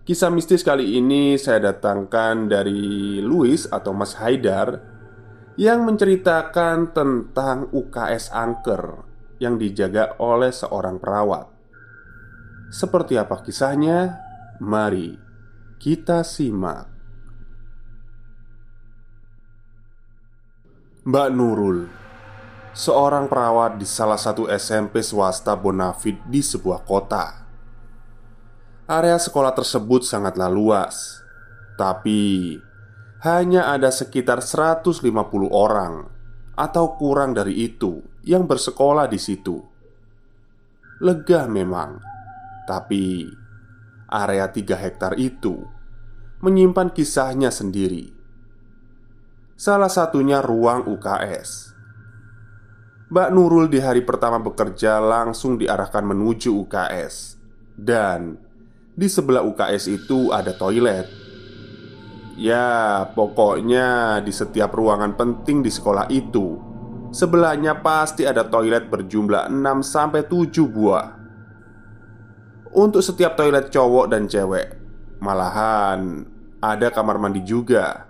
Kisah mistis kali ini saya datangkan dari Louis atau Mas Haidar Yang menceritakan tentang UKS angker Yang dijaga oleh seorang perawat. Seperti apa kisahnya? Mari kita simak. Mbak Nurul Seorang perawat di salah satu SMP swasta Bonafit di sebuah kota Area sekolah tersebut sangatlah luas Tapi Hanya ada sekitar 150 orang Atau kurang dari itu Yang bersekolah di situ. Lega memang Tapi Area 3 hektar itu Menyimpan kisahnya sendiri. Salah satunya ruang UKS Mbak Nurul di hari pertama bekerja langsung diarahkan menuju UKS Dan di sebelah UKS itu ada toilet. Ya, pokoknya di setiap ruangan penting di sekolah itu Sebelahnya pasti ada toilet berjumlah 6 sampai 7 buah. Untuk setiap toilet cowok dan cewek Malahan ada kamar mandi juga.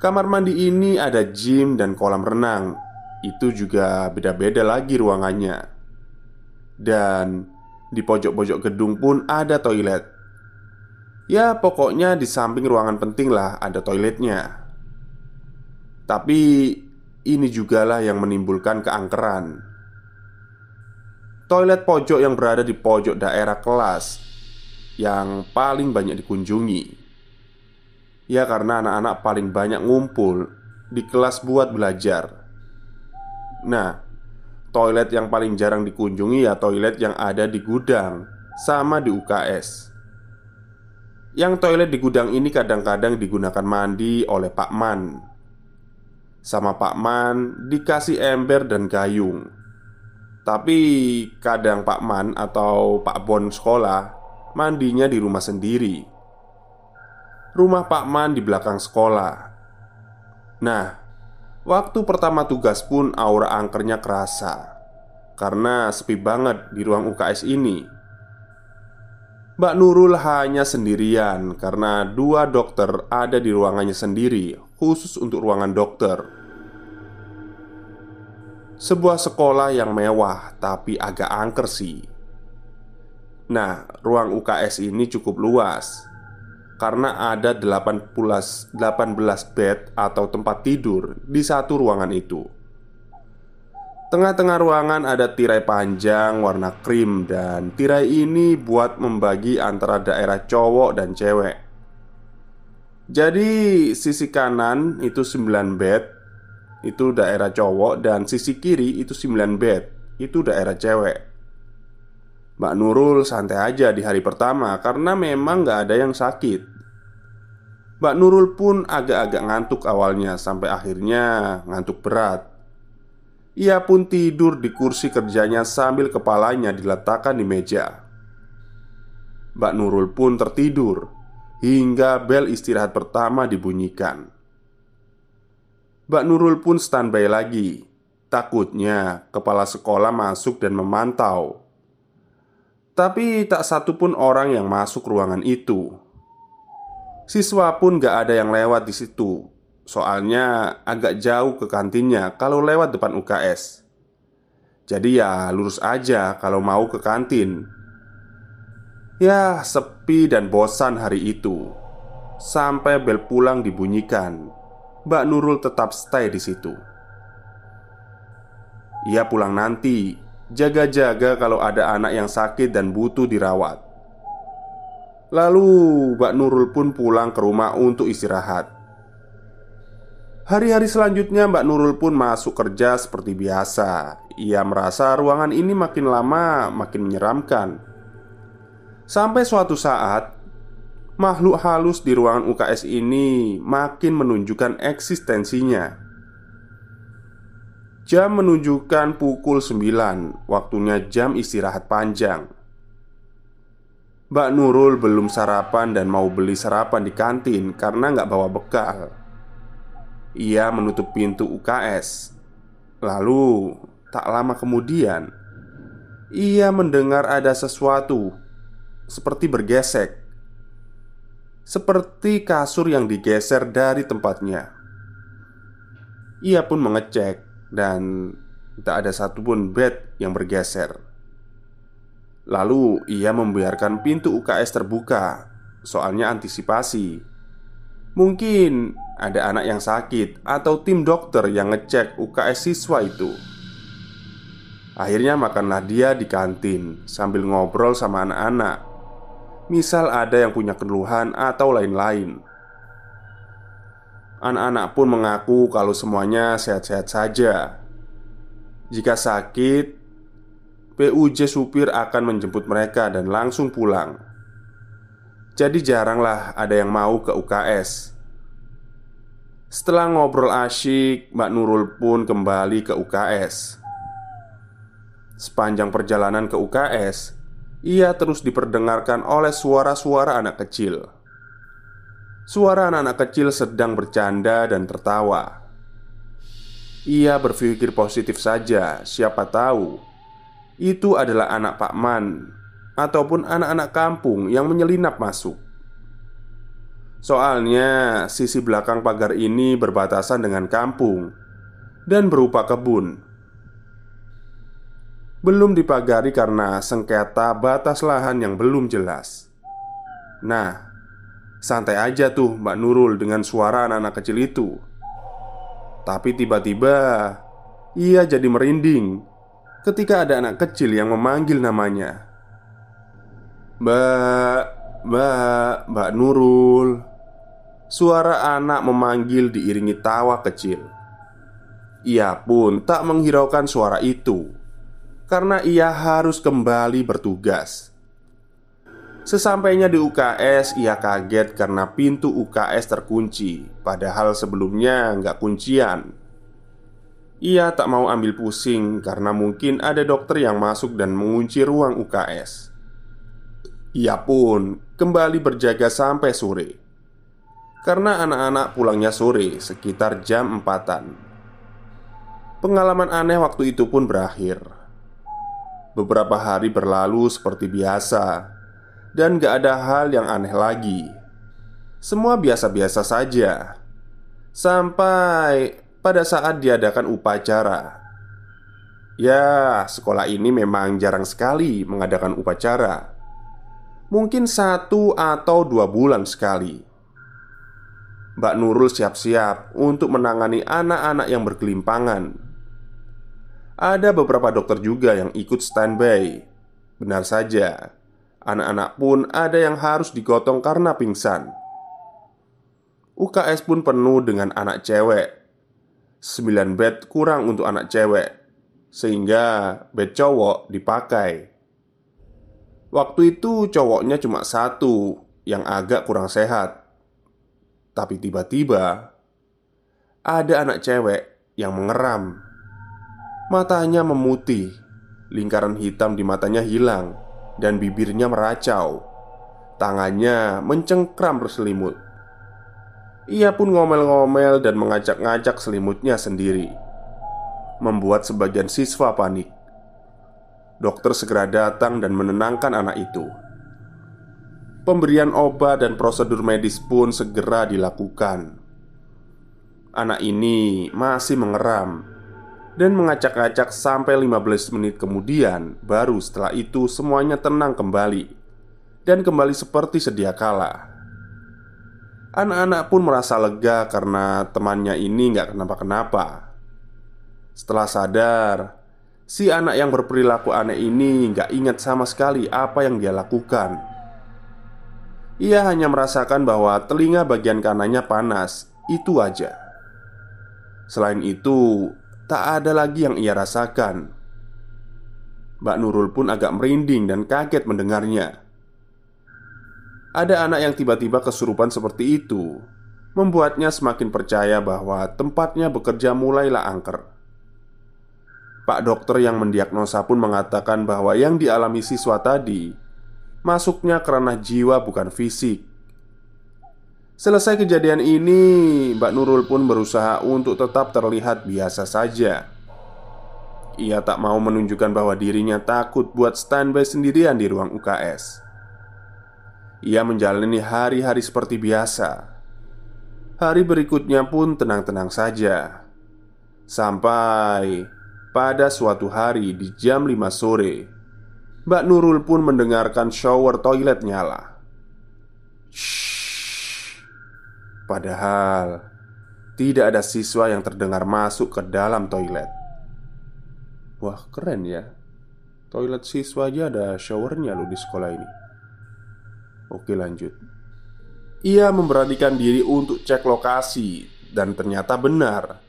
Kamar mandi ini ada gym dan kolam renang. Itu juga beda-beda lagi ruangannya. Dan di pojok-pojok gedung pun ada toilet. Ya, pokoknya di samping ruangan penting lah ada toiletnya. Tapi ini jugalah yang menimbulkan keangkeran. Toilet pojok yang berada di pojok daerah kelas yang paling banyak dikunjungi. Ya karena anak-anak paling banyak ngumpul di kelas buat belajar. Nah, Toilet yang paling jarang dikunjungi ya toilet yang ada di gudang Sama di UKS Yang toilet di gudang ini kadang-kadang digunakan mandi oleh Pak Man. Sama Pak Man dikasih ember dan gayung. Tapi kadang Pak Man atau Pak Bon sekolah Mandinya di rumah sendiri. Rumah Pak Man di belakang sekolah. Nah, Waktu pertama tugas pun aura angkernya kerasa Karena sepi banget di ruang UKS ini. Mbak Nurul hanya sendirian karena dua dokter ada di ruangannya sendiri Khusus untuk ruangan dokter. Sebuah sekolah yang mewah tapi agak angker sih. Nah, ruang UKS ini cukup luas karena ada 18, 18 bed atau tempat tidur di satu ruangan itu. Tengah-tengah ruangan ada tirai panjang warna krim dan tirai ini buat membagi antara daerah cowok dan cewek. Jadi sisi kanan itu 9 bed Itu daerah cowok Dan sisi kiri itu 9 bed Itu daerah cewek Mbak Nurul santai aja di hari pertama Karena memang gak ada yang sakit Mbak Nurul pun agak-agak ngantuk awalnya Sampai akhirnya ngantuk berat Ia pun tidur di kursi kerjanya sambil kepalanya diletakkan di meja. Mbak Nurul pun tertidur hingga bel istirahat pertama dibunyikan. Mbak Nurul pun standby lagi. Takutnya kepala sekolah masuk dan memantau. Tapi tak satu pun orang yang masuk ruangan itu. Siswa pun gak ada yang lewat di situ. Soalnya agak jauh ke kantinnya kalau lewat depan UKS Jadi ya lurus aja kalau mau ke kantin. Ya sepi dan bosan hari itu. Sampai bel pulang dibunyikan. Mbak Nurul tetap stay di situ. Ia pulang nanti, jaga-jaga kalau ada anak yang sakit dan butuh dirawat. Lalu Mbak Nurul pun pulang ke rumah untuk istirahat. Hari-hari selanjutnya Mbak Nurul pun masuk kerja seperti biasa Ia merasa ruangan ini makin lama makin menyeramkan Sampai suatu saat Makhluk halus di ruangan UKS ini makin menunjukkan eksistensinya Jam menunjukkan pukul 9 Waktunya jam istirahat panjang. Mbak Nurul belum sarapan dan mau beli sarapan di kantin karena nggak bawa bekal. Ia menutup pintu UKS. Lalu, tak lama kemudian, ia mendengar ada sesuatu seperti bergesek, seperti kasur yang digeser dari tempatnya. Ia pun mengecek, dan tak ada satupun bed yang bergeser. Lalu ia membiarkan pintu UKS terbuka, soalnya antisipasi. Mungkin ada anak yang sakit atau tim dokter yang ngecek UKS siswa itu. Akhirnya makanlah dia di kantin sambil ngobrol sama anak-anak. Misal ada yang punya keluhan atau lain-lain. Anak-anak pun mengaku kalau semuanya sehat-sehat saja. Jika sakit, PUJ supir akan menjemput mereka dan langsung pulang. Jadi jaranglah ada yang mau ke UKS setelah ngobrol asyik, Mbak Nurul pun kembali ke UKS. Sepanjang perjalanan ke UKS, ia terus diperdengarkan oleh suara-suara anak kecil. Suara anak-anak kecil sedang bercanda dan tertawa. Ia berpikir positif saja, siapa tahu itu adalah anak Pak Man ataupun anak-anak kampung yang menyelinap masuk. Soalnya sisi belakang pagar ini berbatasan dengan kampung dan berupa kebun. Belum dipagari karena sengketa batas lahan yang belum jelas. Nah, santai aja tuh Mbak Nurul dengan suara anak-anak kecil itu. Tapi tiba-tiba ia jadi merinding ketika ada anak kecil yang memanggil namanya. Mbak, Mbak, Mbak Nurul Suara anak memanggil diiringi tawa kecil. Ia pun tak menghiraukan suara itu karena ia harus kembali bertugas. Sesampainya di UKS, ia kaget karena pintu UKS terkunci, padahal sebelumnya nggak kuncian. Ia tak mau ambil pusing karena mungkin ada dokter yang masuk dan mengunci ruang UKS. Ia pun kembali berjaga sampai sore. Karena anak-anak pulangnya sore sekitar jam empatan Pengalaman aneh waktu itu pun berakhir Beberapa hari berlalu seperti biasa Dan gak ada hal yang aneh lagi. Semua biasa-biasa saja. Sampai pada saat diadakan upacara. Ya, sekolah ini memang jarang sekali mengadakan upacara. Mungkin satu atau dua bulan sekali. Mbak Nurul siap-siap untuk menangani anak-anak yang berkelimpangan. Ada beberapa dokter juga yang ikut standby. Benar saja, anak-anak pun ada yang harus digotong karena pingsan. UKS pun penuh dengan anak cewek. 9 bed kurang untuk anak cewek, sehingga bed cowok dipakai. Waktu itu cowoknya cuma satu yang agak kurang sehat tapi tiba-tiba ada anak cewek yang mengeram Matanya memutih, lingkaran hitam di matanya hilang, dan bibirnya meracau. Tangannya mencengkram berselimut. Ia pun ngomel-ngomel dan mengacak-ngacak selimutnya sendiri, membuat sebagian siswa panik. Dokter segera datang dan menenangkan anak itu. Pemberian obat dan prosedur medis pun segera dilakukan. Anak ini masih mengeram dan mengacak-acak sampai 15 menit kemudian Baru setelah itu semuanya tenang kembali Dan kembali seperti sedia kala. Anak-anak pun merasa lega karena temannya ini nggak kenapa-kenapa. Setelah sadar Si anak yang berperilaku aneh ini nggak ingat sama sekali apa yang dia lakukan. Ia hanya merasakan bahwa telinga bagian kanannya panas Itu aja. Selain itu, tak ada lagi yang ia rasakan. Mbak Nurul pun agak merinding dan kaget mendengarnya. Ada anak yang tiba-tiba kesurupan seperti itu, membuatnya semakin percaya bahwa tempatnya bekerja mulailah angker. Pak dokter yang mendiagnosa pun mengatakan bahwa yang dialami siswa tadi masuknya kerana jiwa bukan fisik. Selesai kejadian ini, Mbak Nurul pun berusaha untuk tetap terlihat biasa saja. Ia tak mau menunjukkan bahwa dirinya takut buat standby sendirian di ruang UKS. Ia menjalani hari-hari seperti biasa. Hari berikutnya pun tenang-tenang saja. Sampai pada suatu hari di jam 5 sore, Mbak Nurul pun mendengarkan shower toilet nyala. Shh. Padahal tidak ada siswa yang terdengar masuk ke dalam toilet. Wah, keren ya. Toilet siswa aja ada showernya loh di sekolah ini. Oke, lanjut. Ia memberanikan diri untuk cek lokasi dan ternyata benar.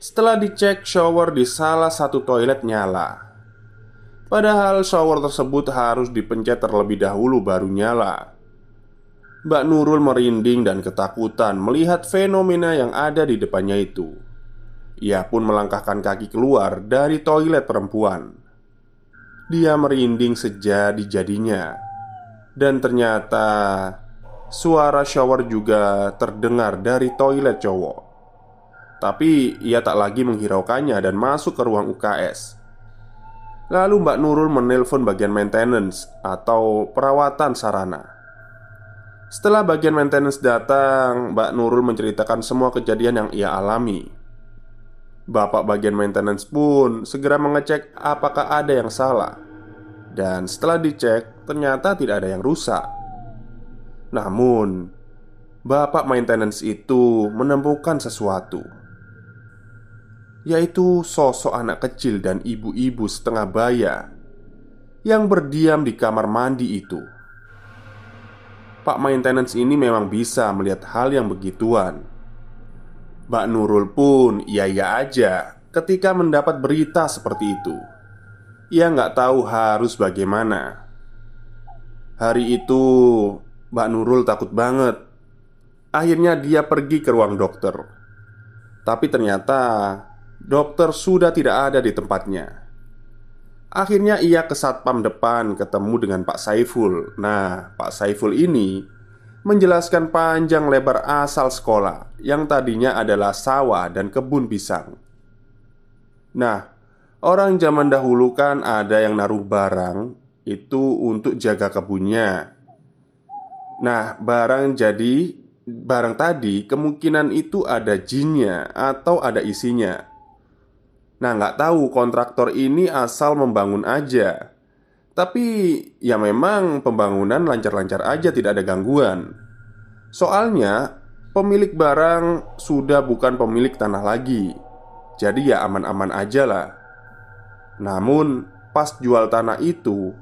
Setelah dicek shower di salah satu toilet nyala. Padahal shower tersebut harus dipencet terlebih dahulu baru nyala. Mbak Nurul merinding dan ketakutan melihat fenomena yang ada di depannya itu. Ia pun melangkahkan kaki keluar dari toilet perempuan. Dia merinding sejadi-jadinya, dan ternyata suara shower juga terdengar dari toilet cowok. Tapi ia tak lagi menghiraukannya dan masuk ke ruang UKS. Lalu Mbak Nurul menelpon bagian maintenance atau perawatan sarana. Setelah bagian maintenance datang, Mbak Nurul menceritakan semua kejadian yang ia alami. Bapak bagian maintenance pun segera mengecek apakah ada yang salah. Dan setelah dicek, ternyata tidak ada yang rusak. Namun, bapak maintenance itu menemukan sesuatu, yaitu sosok anak kecil dan ibu-ibu setengah baya yang berdiam di kamar mandi itu. Pak maintenance ini memang bisa melihat hal yang begituan. Mbak Nurul pun iya-iya aja ketika mendapat berita seperti itu. Ia nggak tahu harus bagaimana. Hari itu, Mbak Nurul takut banget. Akhirnya dia pergi ke ruang dokter. Tapi ternyata dokter sudah tidak ada di tempatnya. Akhirnya ia ke satpam depan ketemu dengan Pak Saiful. Nah, Pak Saiful ini menjelaskan panjang lebar asal sekolah Yang tadinya adalah sawah dan kebun pisang. Nah, orang zaman dahulu kan ada yang naruh barang Itu untuk jaga kebunnya. Nah, barang jadi Barang tadi kemungkinan itu ada jinnya atau ada isinya Nah nggak tahu kontraktor ini asal membangun aja. Tapi ya memang pembangunan lancar-lancar aja tidak ada gangguan. Soalnya pemilik barang sudah bukan pemilik tanah lagi. Jadi ya aman-aman aja lah. Namun pas jual tanah itu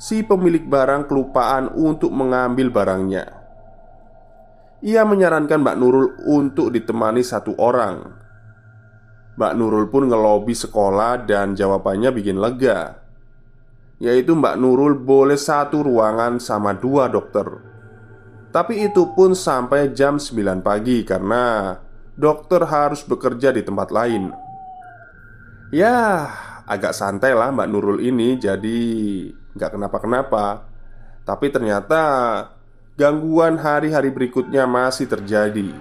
Si pemilik barang kelupaan untuk mengambil barangnya. Ia menyarankan Mbak Nurul untuk ditemani satu orang Mbak Nurul pun ngelobi sekolah dan jawabannya bikin lega. Yaitu Mbak Nurul boleh satu ruangan sama dua dokter. Tapi itu pun sampai jam 9 pagi karena dokter harus bekerja di tempat lain. Ya, agak santai lah Mbak Nurul ini Jadi nggak kenapa-kenapa. Tapi ternyata gangguan hari-hari berikutnya masih terjadi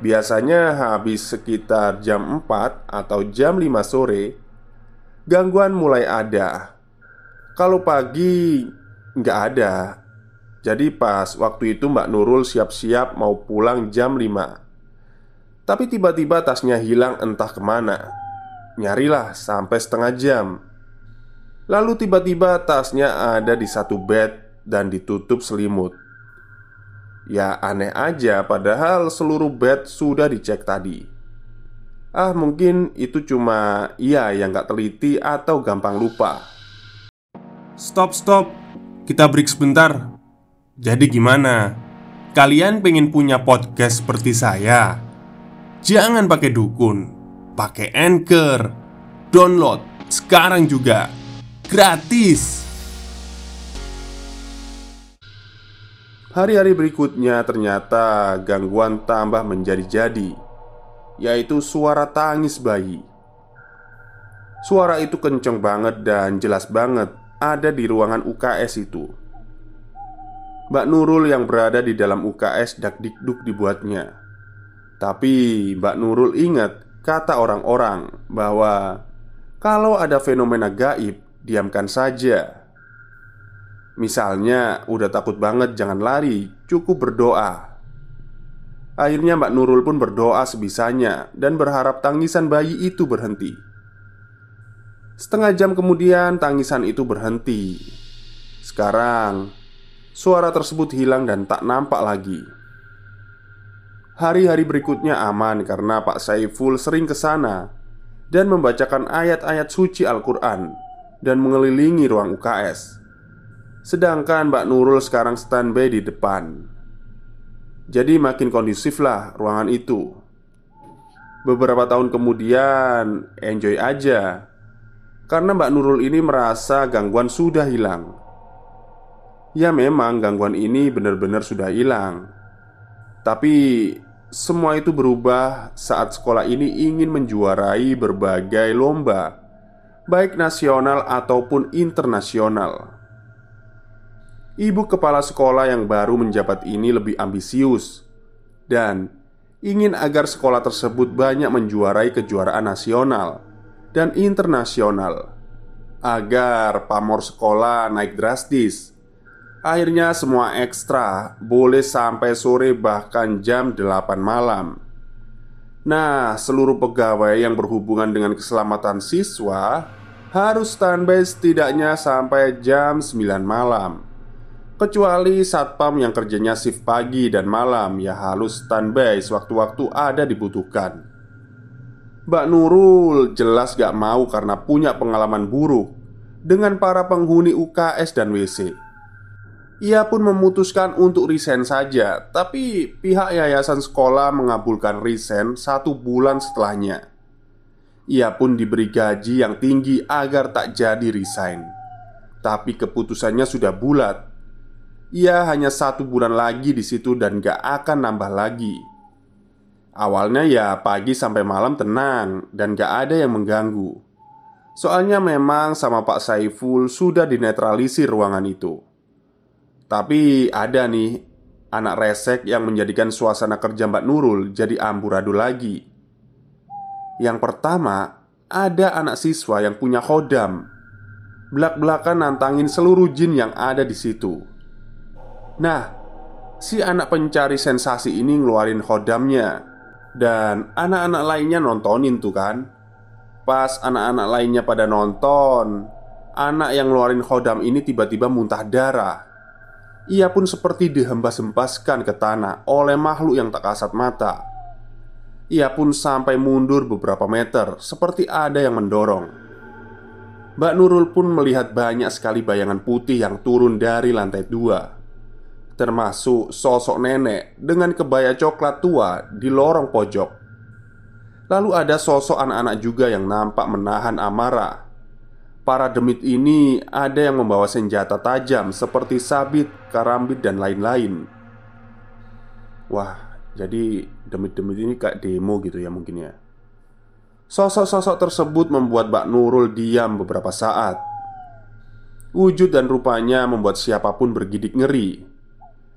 Biasanya habis sekitar jam 4 atau jam 5 sore Gangguan mulai ada. Kalau pagi nggak ada. Jadi pas waktu itu Mbak Nurul siap-siap mau pulang jam 5 Tapi tiba-tiba tasnya hilang entah ke mana. Nyarilah sampai setengah jam. Lalu tiba-tiba tasnya ada di satu bed dan ditutup selimut Ya aneh aja padahal seluruh bed sudah dicek tadi. Ah mungkin itu cuma iya yang gak teliti atau gampang lupa. Stop stop. Kita break sebentar. Jadi gimana? Kalian pengen punya podcast seperti saya? Jangan pakai dukun. Pakai Anchor. Download sekarang juga. Gratis Hari-hari berikutnya ternyata gangguan tambah menjadi-jadi Yaitu suara tangis bayi. Suara itu kenceng banget dan jelas banget Ada di ruangan UKS itu. Mbak Nurul yang berada di dalam UKS dak-dikduk dibuatnya. Tapi Mbak Nurul ingat kata orang-orang bahwa Kalau ada fenomena gaib, diamkan saja Misalnya, udah takut banget, jangan lari, cukup berdoa. Akhirnya, Mbak Nurul pun berdoa sebisanya dan berharap tangisan bayi itu berhenti. Setengah jam kemudian, tangisan itu berhenti. Sekarang, suara tersebut hilang dan tak nampak lagi. Hari-hari berikutnya aman karena Pak Saiful sering ke sana dan membacakan ayat-ayat suci Al-Quran dan mengelilingi ruang UKS. Sedangkan Mbak Nurul sekarang standby di depan. Jadi makin kondusif lah ruangan itu. Beberapa tahun kemudian Enjoy aja. Karena Mbak Nurul ini merasa gangguan sudah hilang. Ya memang gangguan ini benar-benar sudah hilang. Tapi semua itu berubah saat sekolah ini ingin menjuarai berbagai lomba Baik nasional ataupun internasional Ibu kepala sekolah yang baru menjabat ini lebih ambisius dan ingin agar sekolah tersebut banyak menjuarai kejuaraan nasional dan internasional agar pamor sekolah naik drastis. Akhirnya semua ekstra boleh sampai sore bahkan jam 8 malam. Nah, seluruh pegawai yang berhubungan dengan keselamatan siswa harus standby setidaknya sampai jam 9 malam. Kecuali satpam yang kerjanya shift pagi dan malam Ya harus standby sewaktu-waktu ada dibutuhkan. Mbak Nurul jelas gak mau karena punya pengalaman buruk Dengan para penghuni UKS dan WC Ia pun memutuskan untuk resign saja Tapi pihak yayasan sekolah mengabulkan resign satu bulan setelahnya. Ia pun diberi gaji yang tinggi agar tak jadi resign. Tapi keputusannya sudah bulat ia hanya satu bulan lagi di situ dan gak akan nambah lagi. Awalnya ya pagi sampai malam tenang dan gak ada yang mengganggu. Soalnya memang sama Pak Saiful sudah dinetralisir ruangan itu. Tapi ada nih anak resek yang menjadikan suasana kerja Mbak Nurul jadi amburadul lagi. Yang pertama, ada anak siswa yang punya khodam. Belak-belakan nantangin seluruh jin yang ada di situ. Nah, si anak pencari sensasi ini ngeluarin khodamnya. Dan anak-anak lainnya nontonin tuh kan. Pas anak-anak lainnya pada nonton Anak yang ngeluarin khodam ini tiba-tiba muntah darah. Ia pun seperti dihembas-hembaskan ke tanah oleh makhluk yang tak kasat mata. Ia pun sampai mundur beberapa meter Seperti ada yang mendorong. Mbak Nurul pun melihat banyak sekali bayangan putih yang turun dari lantai dua termasuk sosok nenek dengan kebaya coklat tua di lorong pojok. Lalu ada sosok anak-anak juga yang nampak menahan amarah. Para demit ini ada yang membawa senjata tajam seperti sabit, karambit, dan lain-lain. Wah, jadi demit-demit ini kayak demo gitu ya mungkin ya. Sosok-sosok tersebut membuat Mbak Nurul diam beberapa saat. Wujud dan rupanya membuat siapa pun bergidik ngeri.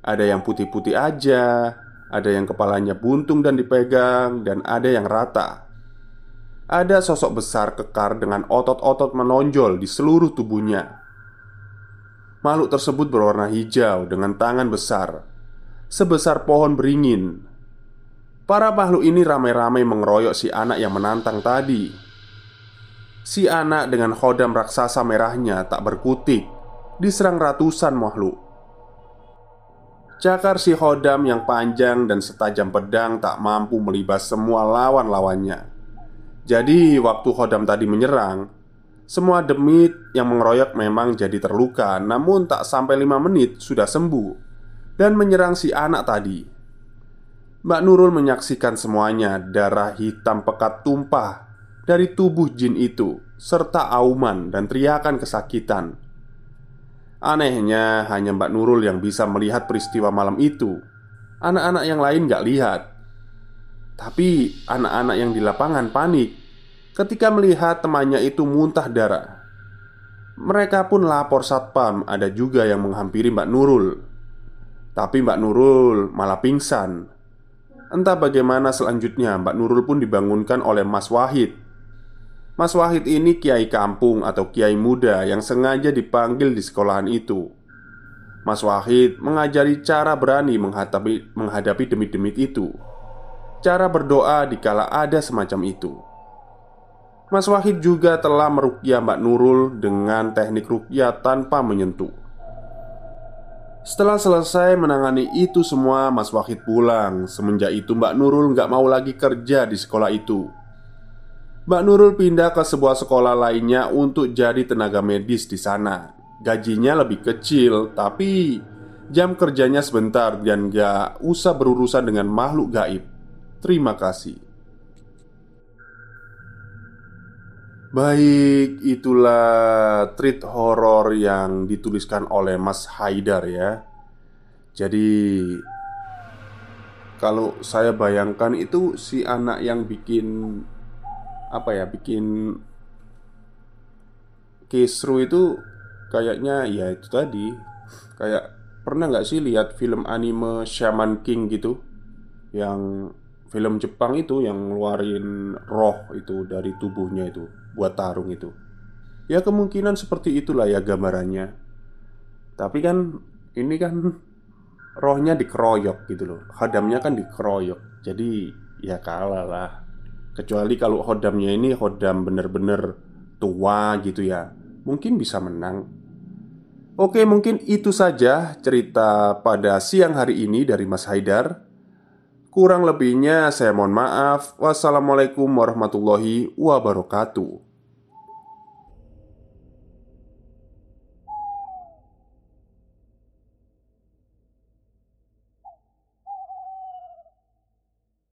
Ada yang putih-putih aja, ada yang kepalanya buntung dan dipegang, dan ada yang rata. Ada sosok besar kekar dengan otot-otot menonjol di seluruh tubuhnya. Makhluk tersebut berwarna hijau dengan tangan besar, sebesar pohon beringin. Para makhluk ini ramai-ramai mengeroyok si anak yang menantang tadi. Si anak dengan khodam raksasa merahnya tak berkutik Diserang ratusan makhluk Cakar si khodam yang panjang dan setajam pedang tak mampu melibas semua lawan-lawannya Jadi waktu khodam tadi menyerang Semua demit yang mengeroyok memang jadi terluka Namun tak sampai lima menit sudah sembuh Dan menyerang si anak tadi Mbak Nurul menyaksikan semuanya Darah hitam pekat tumpah dari tubuh jin itu, serta auman dan teriakan kesakitan. Anehnya, hanya Mbak Nurul yang bisa melihat peristiwa malam itu. Anak-anak yang lain gak lihat, tapi anak-anak yang di lapangan panik ketika melihat temannya itu muntah darah. Mereka pun lapor satpam. Ada juga yang menghampiri Mbak Nurul, tapi Mbak Nurul malah pingsan. Entah bagaimana selanjutnya, Mbak Nurul pun dibangunkan oleh Mas Wahid Mas Wahid ini kiai kampung atau kiai muda yang sengaja dipanggil di sekolahan itu. Mas Wahid mengajari cara berani menghadapi, menghadapi demit-demit itu. Cara berdoa dikala ada semacam itu. Mas Wahid juga telah merukyah Mbak Nurul dengan teknik rukyah tanpa menyentuh. Setelah selesai menangani itu semua, Mas Wahid pulang. Semenjak itu Mbak Nurul nggak mau lagi kerja di sekolah itu. Mbak Nurul pindah ke sebuah sekolah lainnya untuk jadi tenaga medis di sana. Gajinya lebih kecil, tapi jam kerjanya sebentar dan gak usah berurusan dengan makhluk gaib. Terima kasih. Baik, itulah treat horor yang dituliskan oleh Mas Haidar ya. Jadi kalau saya bayangkan itu si anak yang bikin apa ya bikin kisru itu kayaknya ya itu tadi kayak pernah nggak sih lihat film anime Shaman King gitu? Yang film Jepang itu yang ngeluarin roh itu dari tubuhnya itu buat tarung itu. Ya kemungkinan seperti itulah ya gambarannya. Tapi kan ini kan rohnya dikeroyok gitu loh. Hadamnya kan dikeroyok. Jadi ya kalah lah Kecuali kalau hodamnya ini hodam bener-bener tua gitu ya. Mungkin bisa menang. Oke mungkin itu saja cerita pada siang hari ini dari Mas Haidar. Kurang lebihnya saya mohon maaf. Wassalamualaikum warahmatullahi wabarakatuh